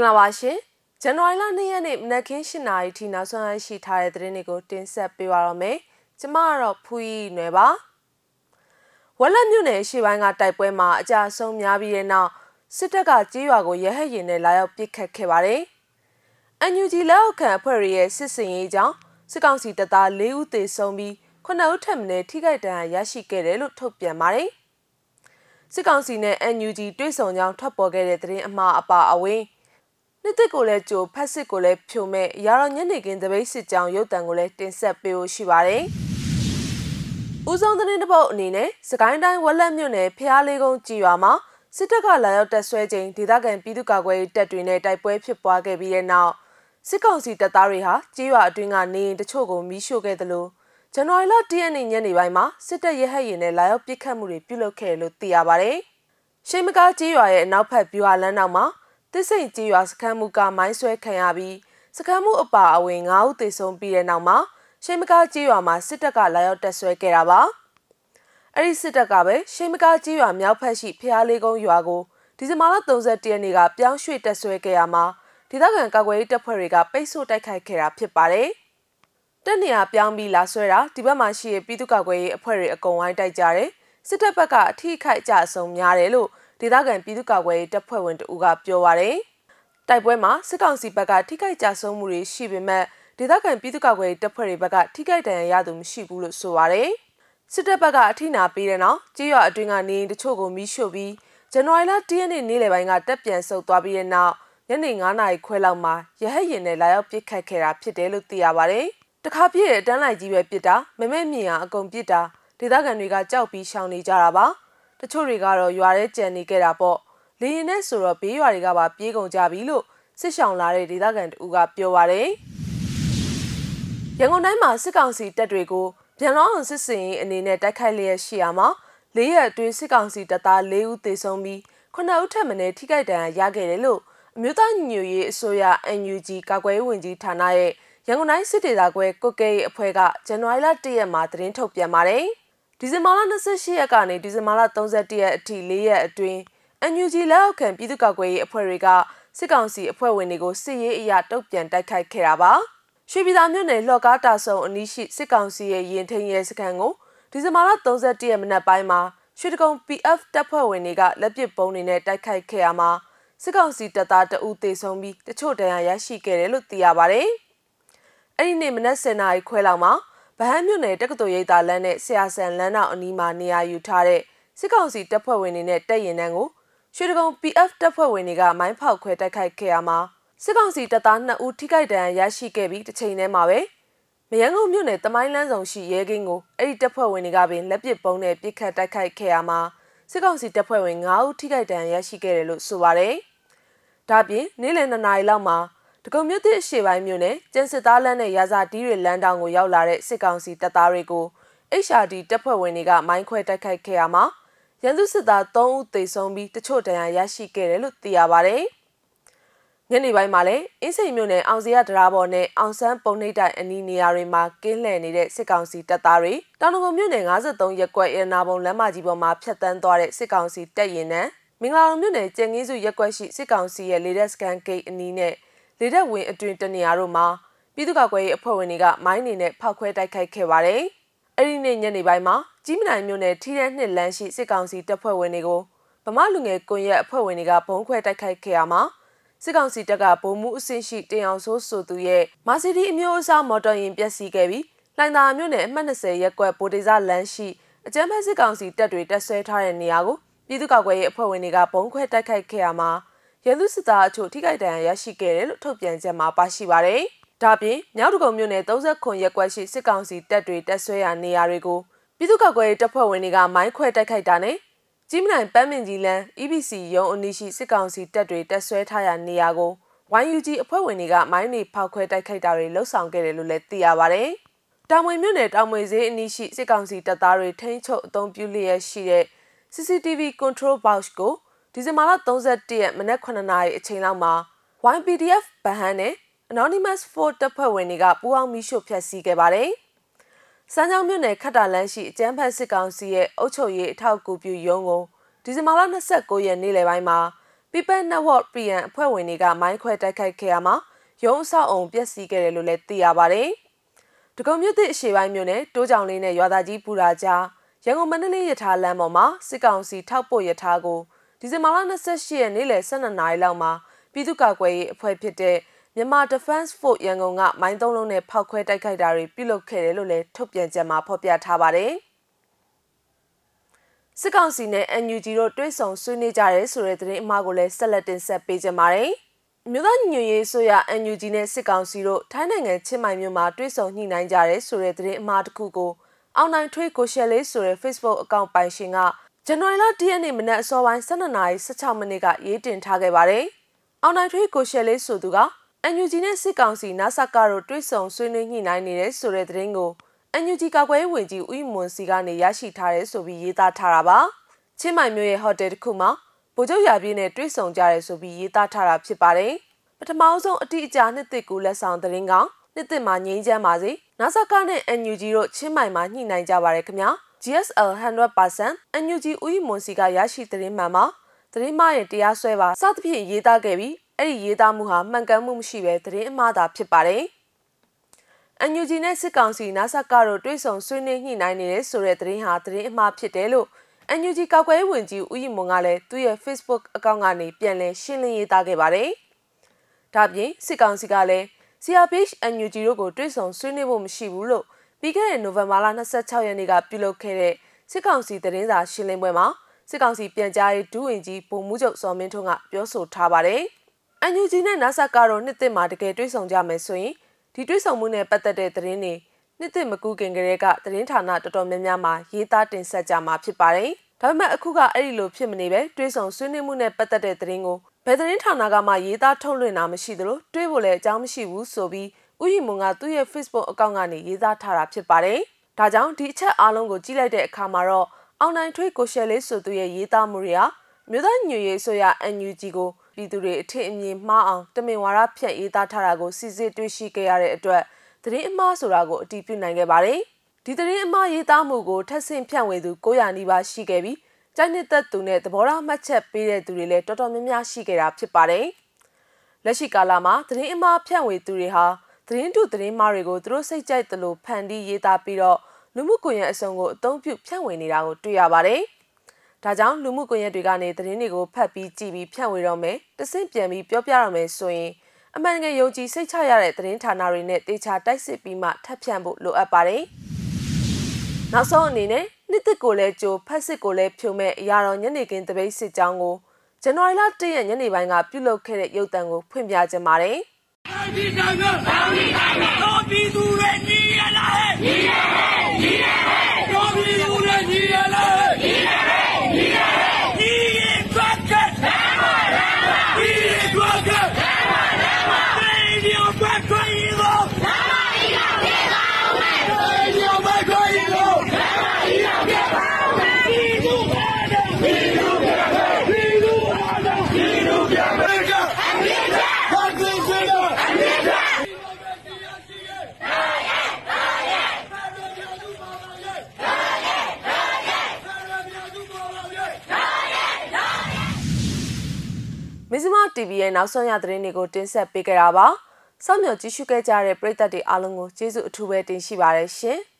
င်္ဂလာပါရှင်ဇန်နဝါရီလ2ရက်နေ့မနက်ခင်း7:00နာရီထိနောက်ဆုံးရရှိထားတဲ့သတင်းတွေကိုတင်ဆက်ပေးပါရမယ်ကျမကတော့ဖူးရီနွယ်ပါဝက်လက်မြို့နယ်ရှေ့ပိုင်းကတိုက်ပွဲမှာအကြဆုံးများပြီးတဲ့နောက်စစ်တပ်ကကြေးရွာကိုရဟတ်ရင်နဲ့လာရောက်ပစ်ခတ်ခဲ့ပါတယ်အန်ယူဂျီလက်အောက်ခံအဖွဲ့တွေရဲ့စစ်စင်ရေးကြောင့်စစ်ကောင်စီတပ်သား၄ဦးသေဆုံးပြီး9ဦးထပ်မံထိခိုက်ဒဏ်ရာရရှိခဲ့တယ်လို့ထုတ်ပြန်ပါတယ်စစ်ကောင်စီနဲ့ NUG တွေ့ဆုံကြောင်းထွက်ပေါ်ခဲ့တဲ့သတင်းအမှားအပါအဝင် နှစ်သက်ကိုလည်းကြိုဖက်စစ်ကိုလည်းဖြိုမဲ့ရာတော်ညနေခင်းတပိတ်စစ်ကြောင်းရုပ်တံကိုလည်းတင်ဆက်ပေးဖို့ရှိပါတယ်။ဦးဆုံးသတင်းတစ်ပုတ်အနေနဲ့စကိုင်းတိုင်းဝက်လက်မြို့နယ်ဖျားလေးကုန်းကြီးရွာမှာစစ်တပ်ကလာရောက်တက်ဆွဲချိန်ဒေသခံပြည်သူ့ကာကွယ်ရေးတပ်တွေနဲ့တိုက်ပွဲဖြစ်ပွားခဲ့ပြီးတဲ့နောက်စစ်ကောင်စီတပ်သားတွေဟာကြီးရွာအတွင်းကနေရင်တချို့ကိုမီးရှို့ခဲ့တယ်လို့ဇန်နဝါရီလ၁ရက်နေ့ညနေပိုင်းမှာစစ်တပ်ရဟတ်ရင်နဲ့လာရောက်ပစ်ခတ်မှုတွေပြုလုပ်ခဲ့လို့သိရပါတယ်။ရှိမကားကြီးရွာရဲ့အနောက်ဘက်ဗျူဟာလမ်းနောက်မှာ တစ်စိန်ကြီးရွာစခန်းမှုကမိုင်းဆွဲခံရပြီးစခန်းမှုအပါအဝင်9ဦးသေဆုံးပြီးတဲ့နောက်မှာရှိမကားကြီးရွာမှာစစ်တပ်ကလာရောက်တက်ဆွဲခဲ့တာပါ။အဲ့ဒီစစ်တပ်ကပဲရှိမကားကြီးရွာမြောက်ဘက်ရှိဖျားလေးကုန်းရွာကိုဒီဇင်ဘာလ31ရက်နေ့ကပြောင်းရွှေ့တက်ဆွဲခဲ့ရမှာဒေသခံကာကွယ်ရေးတပ်ဖွဲ့တွေကပိတ်ဆို့တိုက်ခိုက်ခဲ့တာဖြစ်ပါတယ်။တက်နေရပြောင်းပြီးလာဆွဲတာဒီဘက်မှာရှိတဲ့ပြည်သူ့ကာကွယ်ရေးအဖွဲ့တွေအကုန်ဝိုင်းတိုက်ကြတယ်စစ်တပ်ဘက်ကအထိခိုက်ကြဆုံးများတယ်လို့ ဒေသခံပြည်သူ့ကာကွယ်ရေးတပ်ဖွဲ့ဝင်တဦးကပြောပါတယ်တိုက်ပွဲမှာစစ်ကောင်စီဘက်ကထိခိုက်ကြဆုံးမှုတွေရှိပေမဲ့ဒေသခံပြည်သူ့ကာကွယ်ရေးတပ်ဖွဲ့တွေဘက်ကထိခိုက်ဒဏ်ရာရသူမရှိဘူးလို့ဆိုပါတယ်စစ်တပ်ဘက်ကအထိနာပေးတဲ့နောက်ကြေးရွာအတွင်းကနေတချို့ကိုမီးရှို့ပြီးဇန်နဝါရီလ10ရက်နေ့နေ့လယ်ပိုင်းကတက်ပြန်ဆုတ်သွားပြီးတဲ့နောက်ညနေ9နာရီခွဲလောက်မှာရဟတ်ရင်နဲ့လာရောက်ပစ်ခတ်ခဲ့တာဖြစ်တယ်လို့သိရပါတယ်။တခါပြည့်တဲ့တန်းလိုက်ကြီးပဲပြစ်တာမမဲမြင်ရအကုန်ပြစ်တာဒေသခံတွေကကြောက်ပြီးရှောင်နေကြတာပါ တချို့တွေကတော့ရွာထဲကြံနေခဲ့တာပေါ့လေရင်နဲ့ဆိုတော့ဘေးရွာတွေကပါပြေးကုန်ကြပြီလို့စစ်ရှောင်လာတဲ့ဒေသခံတူကပြောပါတယ်ရန်ကုန်တိုင်းမှာစစ်ကောင်စီတပ်တွေကိုပြန်လောအောင်စစ်စင်ရေးအနေနဲ့တိုက်ခိုက်လျက်ရှိရမှာ၄ရက်အတွင်းစစ်ကောင်စီတပ်သား၄ဦးသေဆုံးပြီး9ဦးထပ်မံထိခိုက်ဒဏ်ရာရခဲ့တယ်လို့အမျိုးသားညီညွတ်ရေးအစိုးရ NUG ကာကွယ်ရေးဝန်ကြီးဌာနရဲ့ရန်ကုန်တိုင်းစစ်ဒေသခွဲကုတ်ကဲရေးအဖွဲ့ကဇန်နဝါရီလ1ရက်မှာသတင်းထုတ်ပြန်ပါတယ်။ ဒီဇင်ဘာလ28ရက်ကနေဒီဇင်ဘာလ31ရက်အထိ၄ရက်အတွင်း NUG လက်အောက်ခံပြည်သူ့ကာကွယ်ရေးအဖွဲ့တွေကစစ်ကောင်စီအဖွဲ့ဝင်တွေကိုစစ်ရေးအရာတုံ့ပြန်တိုက်ခိုက်ခဲ့တာပါ။ရွှေပြည်သာမြို့နယ်လှော်ကားတာဆုံအနီးရှိစစ်ကောင်စီရဲ့ရင်ထိန်ရဲစခန်းကိုဒီဇင်ဘာလ31ရက်မနက်ပိုင်းမှာရွှေတကုံ PF တပ်ဖွဲ့ဝင်တွေကလက်ပစ်ပုံးတွေနဲ့တိုက်ခိုက်ခဲ့ရမှာစစ်ကောင်စီတပ်သားတအူးသေဆုံးပြီးတချို့ဒဏ်ရာရရှိခဲ့တယ်လို့သိရပါဗျ။အဲ့ဒီနေ့မနက်10:00နာရီခွဲလောက်မှာ ဗဟန်းမြို့နယ်တက္ကသိုလ်ရိပ်သာလမ်းနဲ့ဆရာဆန်လမ်းနောက်အနီးမှာနေရာယူထားတဲ့စစ်ကောင်စီတပ်ဖွဲ့ဝင်တွေနဲ့တပ်ရင်တန်းကိုရွှေတကုံ PF တပ်ဖွဲ့ဝင်တွေကမိုင်းဖောက်ခွဲတိုက်ခိုက်ခဲ့ရမှာစစ်ကောင်စီတပ်သား2ဦးထိခိုက်ဒဏ်ရာရရှိခဲ့ပြီးတစ်ချိန်တည်းမှာပဲမရန်ကုန်မြို့နယ်တမိုင်းလန်းဆောင်ရှိရဲကင်းကိုအဲ့ဒီတပ်ဖွဲ့ဝင်တွေကပင်လက်ပစ်ပုံးနဲ့ပစ်ခတ်တိုက်ခိုက်ခဲ့ရမှာစစ်ကောင်စီတပ်ဖွဲ့ဝင်9ဦးထိခိုက်ဒဏ်ရာရရှိခဲ့တယ်လို့ဆိုပါတယ်။ဒါပြင်နေ့လယ်2နာရီလောက်မှာတ ကုံမြို့သစ်အရှေ့ပိုင်းမြို့နယ်ကျန်းစစ်သားလမ်းနဲ့ရာဇာတီးတွေလမ်းတောင်ကိုရောက်လာတဲ့စစ်ကောင်စီတပ်သားတွေကို HRD တပ်ဖွဲ့ဝင်တွေကမိုင်းခွဲတိုက်ခိုက်ခဲ့ရမှာရန်သူစစ်သား3ဦးသေဆုံးပြီးတချို့ဒဏ်ရာရရှိခဲ့တယ်လို့သိရပါဗျ။ညနေပိုင်းမှာလည်းအင်းစိန်မြို့နယ်အောင်စရဒရာဘော်နဲ့အောင်ဆန်းပုံနှိပ်တိုင်အနီးနေရာတွေမှာကင်းလှည့်နေတဲ့စစ်ကောင်စီတပ်သားတွေတောင်တကုံမြို့နယ်53ရပ်ကွက်ရတနာဘုံလမ်းမကြီးပေါ်မှာဖျက်ဆီးသွားတဲ့စစ်ကောင်စီတပ်ရင်နဲ့မင်္ဂလာတော်မြို့နယ်ကျင်းငင်းစုရပ်ကွက်ရှိစစ်ကောင်စီရဲ့လေတပ်စကန်ဂိတ်အနီးနဲ့ လေတပ်ဝင်အတွင်တနေရာတို့မှာပြည်သူ့ကာကွယ်ရေးအဖွဲ့ဝင်တွေကမိုင်းနေနဲ့ဖောက်ခွဲတိုက်ခိုက်ခဲ့ပါတယ်။အဲ့ဒီနေ့ညနေပိုင်းမှာကြီးမနိုင်မြို့နယ်ထီးတဲ့နှစ်လမ်းရှိစစ်ကောင်စီတပ်ဖွဲ့ဝင်တွေကိုဗမာလူငယ်ကွန်ရက်အဖွဲ့ဝင်တွေကဘုံခွဲတိုက်ခိုက်ခဲ့ရမှာစစ်ကောင်စီတပ်ကဗိုလ်မှူးအဆင့်ရှိတင်အောင်ဆိုးဆိုသူရဲ့မာစီဒီအမျိုးအစားမော်တော်ယာဉ်ပျက်စီးခဲ့ပြီးလိုင်သာမြို့နယ်အမှတ်20ရပ်ကွက်ဗိုလ်ဒေဇလမ်းရှိအကြမ်းဖက်စစ်ကောင်စီတပ်တွေတပ်ဆွဲထားတဲ့နေရာကိုပြည်သူ့ကာကွယ်ရေးအဖွဲ့ဝင်တွေကဘုံခွဲတိုက်ခိုက်ခဲ့ရမှာ ရန်သူစစ်သားအချို့ထိခိုက်ဒဏ်ရာရရှိခဲ့တယ်လို့ထုတ်ပြန်ချက်မှာပါရှိပါတယ်။ဒါပြင်မြောက်တကုံမြို့နယ်39ရပ်ကွက်ရှိစစ်ကောင်စီတပ်တွေတပ်ဆွဲရာနေရာတွေကိုပြည်သူ့ကာကွယ်ရေးတပ်ဖွဲ့ဝင်တွေကမိုင်းခွဲတိုက်ခိုက်တာနဲ့ကြီးမနိုင်ပန်းမင်ကြီးလန်း EBC ရုံးအနီးရှိစစ်ကောင်စီတပ်တွေတပ်ဆွဲထားရာနေရာကို YUG အဖွဲ့ဝင်တွေကမိုင်းတွေဖောက်ခွဲတိုက်ခိုက်တာတွေလှုပ်ဆောင်ခဲ့တယ်လို့လည်းသိရပါဗျ။တောင်မွေမြို့နယ်တောင်မွေဈေးအနီးရှိစစ်ကောင်စီတပ်သားတွေထိန်းချုပ်အုံပြုလျက်ရှိတဲ့ CCTV control box ကို ဒီဇင်ဘာလ31ရက်မနက်9နာရီအချိန်လောက်မှာ YPDF ဗဟန်းနဲ့ Anonymous Force တပ်ဖွဲ့ဝင်တွေကပူးပေါင်းမိရှို့ဖျက်ဆီးခဲ့ပါတယ်။စမ်းချောင်းမြို့နယ်ခတ်တာလန်းရှိအကျန်းဖက်စစ်ကောင်စီရဲ့အုပ်ချုပ်ရေးအထောက်အကူပြုရုံးကိုဒီဇင်ဘာလ29ရက်နေ့လယ်ပိုင်းမှာ People Network PM အဖွဲ့ဝင်တွေကမိုင်းခွဲတိုက်ခိုက်ခဲ့ရမှာရုံးအဆောက်အုံပျက်စီးခဲ့တယ်လို့လည်းသိရပါတယ်။ဒဂုံမြို့သစ်အရှေ့ပိုင်းမြို့နယ်တိုးကြောင်လေးနဲ့ရွာသားကြီးပူရာကြားရန်ကုန်မန္တလေးရထားလမ်းပေါ်မှာစစ်ကောင်စီထောက်ပို့ရထားကို ဒီဇင်ဘာလ28ရက်နေ့လယ်12နာရီလောက်မှာပြည်သူ့ကာကွယ်ရေးအဖွဲ့ဖြစ်တဲ့မြန်မာ Defense Force ရန်ကုန်ကမိုင်းသုံးလုံးနဲ့ဖောက်ခွဲတိုက်ခိုက်တာတွေပြုလုပ်ခဲ့တယ်လို့လည်းထုတ်ပြန်ကြေညာဖော်ပြထားပါတယ်။စစ်ကောင်စီနဲ့ NUG တို့တွဲဆောင်ဆွေးနွေးကြရဲဆိုတဲ့သတင်းအမှားကိုလည်းဆက်လက်တင်ဆက်ပေးကြပါမယ်။မြို့သားညွေရေးဆိုရ NUG နဲ့စစ်ကောင်စီတို့ထိုင်းနိုင်ငံချင်းမိုင်မြို့မှာတွဲဆောင်ညှိနှိုင်းကြရဲဆိုတဲ့သတင်းအမှားတစ်ခုကိုအောင်နိုင်ထွေးကိုရှယ်လေးဆိုတဲ့ Facebook အကောင့်ပိုင်ရှင်က ဇန်နဝါရီလ10ရက်နေ့မနက်အစောပိုင်း12:16မိနစ်ကရေးတင်ထားခဲ့ပါတယ်။အောင်နိုင်ထွေးကိုရှယ်လေးဆိုသူက NUG နဲ့စစ်ကောင်စီနာဆာကာတို့တွဲဆောင်ဆွေးနွေးညှိနှိုင်းနေတဲ့ဆိုတဲ့သတင်းကို NUG ကာကွယ်ရေးဝန်ကြီးဦးမွန်စီကနေရရှိထားတယ်ဆိုပြီးရေးသားထားတာပါချင်းမိုင်မြို့ရဲ့ဟိုတယ်တစ်ခုမှာဗိုလ်ချုပ်ရာပြည့်နဲ့တွေ့ဆုံကြရဲဆိုပြီးရေးသားထားတာဖြစ်ပါတယ်ပထမဆုံးအတိအကျနှစ်သစ်ကူလက်ဆောင်သတင်းကောင်နှစ်သစ်မှာငြိမ်းချမ်းပါစေနာဆာကနဲ့ NUG တို့ချင်းမိုင်မှာညှိနှိုင်းကြပါရခင်ဗျာ GSL 100% NUG ဦးမွန်စီကရရှိသတင်းမှန်မှာသတင်းမှားရင်တရားစွဲပါစသဖြင့်ရေးသားခဲ့ပြီးအဲ့ဒီရေးသားမှုဟာမှန်ကန်မှုမရှိဘဲသတင်းအမှားသာဖြစ်ပါတယ်။ NUG နဲ့စစ်ကောင်စီနာဆာကတော့တွဲဆုံဆွေးနွေးညှိနှိုင်းနေတဲ့ဆိုတဲ့သတင်းဟာသတင်းအမှားဖြစ်တယ်လို့ NUG ကောက်ကွယ်ဝင်ကြီးဦးရီမွန်ကလည်းသူ့ရဲ့ Facebook အကောင့်ကနေပြန်လည်ရှင်းလင်းရေးသားခဲ့ပါတယ်။ဒါပြင်စစ်ကောင်စီကလည်း CRPH NUG တို့ကိုတွဲဆုံဆွေးနွေးဖို့မရှိဘူးလို့ ပြီးခဲ့တဲ့နိုဝင်ဘာလ26ရက်နေ့ကပြုလုပ်ခဲ့တဲ့စစ်ကောင်စီသတင်းစာရှင်းလင်းပွဲမှာစစ်ကောင်စီပြန်ကြားရေးဒူးဝင်ကြီးပုံမှုချုပ်စော်မင်းထွန်းကပြောဆိုထားပါတယ်။ NUG နဲ့ NASA ကတော့နှစ်သစ်မှာတကယ်တွဲဆုံကြမယ်ဆိုရင်ဒီတွဲဆောင်မှုနဲ့ပတ်သက်တဲ့သတင်းတွေနှစ်သိမကူခင်ကလေးကသတင်းဌာနတော်တော်များများမှာရေးသားတင်ဆက်ကြမှာဖြစ်ပါတယ်။ဒါပေမဲ့အခုကအဲ့ဒီလိုဖြစ်မနေပဲတွဲဆောင်ဆွေးနွေးမှုနဲ့ပတ်သက်တဲ့သတင်းကိုဘယ်သတင်းဌာနကမှရေးသားထုတ်လွှင့်တာမရှိသလိုတွေးဖို့လည်းအကြောင်းမရှိဘူးဆိုပြီး ဥယျာဉ်မွန်ကသူ့ရဲ့ Facebook အကောင့်ကနေရေးသားထားတာဖြစ်ပါတယ်။ဒါကြောင့်ဒီအချက်အားလုံးကိုကြည့်လိုက်တဲ့အခါမှာတော့အောင်နိုင်ထွေးကိုရှယ်လေးဆိုသူရဲ့ရေးသားမှုတွေဟာမြို့သားညွေရေးဆိုရ NUG ကိုပြည်သူတွေအထင်အမြင်မှားအောင်တမင်ဝါဒဖြန့်ရေးသားထားတာကိုစစ်စစ်တွေ့ရှိခဲ့ရတဲ့အတွက်သတင်းအမှားဆိုတာကိုအတည်ပြုနိုင်ခဲ့ပါတယ်။ဒီသတင်းအမှားရေးသားမှုကိုထပ်ဆင့်ဖြန့်ဝေသူ900နီးပါးရှိခဲ့ပြီးကြိုက်နှစ်သက်သူနဲ့သဘောထားမှတ်ချက်ပေးတဲ့သူတွေလည်းတော်တော်များများရှိခဲ့တာဖြစ်ပါတယ်။လက်ရှိကာလမှာသတင်းအမှားဖြန့်ဝေသူတွေဟာ သတင်းတုသတင်းမှားတွေကိုသူတို့စိတ်ကြိုက်သလိုဖန်တီးရေးသားပြီးတော့လူမှုကွန်ရက်အစုံကိုအသုံးပြုဖြန့်ဝေနေတာကိုတွေ့ရပါတယ်။ဒါကြောင့်လူမှုကွန်ရက်တွေကနေသတင်းတွေကိုဖတ်ပြီးကြည့်ပြီးဖြန့်ဝေတော့မယ်တဆင့်ပြန်ပြီးပြောပြရမယ်ဆိုရင်အမှန်တကယ်ယုံကြည်စိတ်ချရတဲ့သတင်းဌာနတွေနဲ့တေချာတိုက်စစ်ပြီးမှထပ်ဖြန့်ဖို့လိုအပ်ပါတယ်။နောက်ဆုံးအနေနဲ့နှစ်သက်ကိုလည်းကြိုဖတ်စစ်ကိုလည်းဖြုံမဲ့အရာတော်ညနေခင်းတပိတ်စစ်ကြောင်းကိုဇန်နဝါရီလ၁ရက်ညနေပိုင်းကပြုလုပ်ခဲ့တဲ့ရုပ်သံကိုဖွင့်ပြခြင်းပါတယ်။ဒီ တိုင်းကဘောင်းဒီတိုင်းကတော့ပြည်သူတွေညီရလားဟဲ့ညီရဟဲ့ညီရဟဲ့တော်ပြည်သူတွေညီရလားဟဲ့ညီရဟဲ့မဇ္ဈိမ TV ရဲ့နောက်ဆုံးရသတင်းတွေကိုတင်ဆက်ပေးကြတာပါ။စောင့်မျှော်ကြည့်ရှုခဲ့ကြတဲ့ပရိသတ်တွေအားလုံးကိုကျေးဇူးအထူးပဲတင်ရှိပါတယ်ရှင်။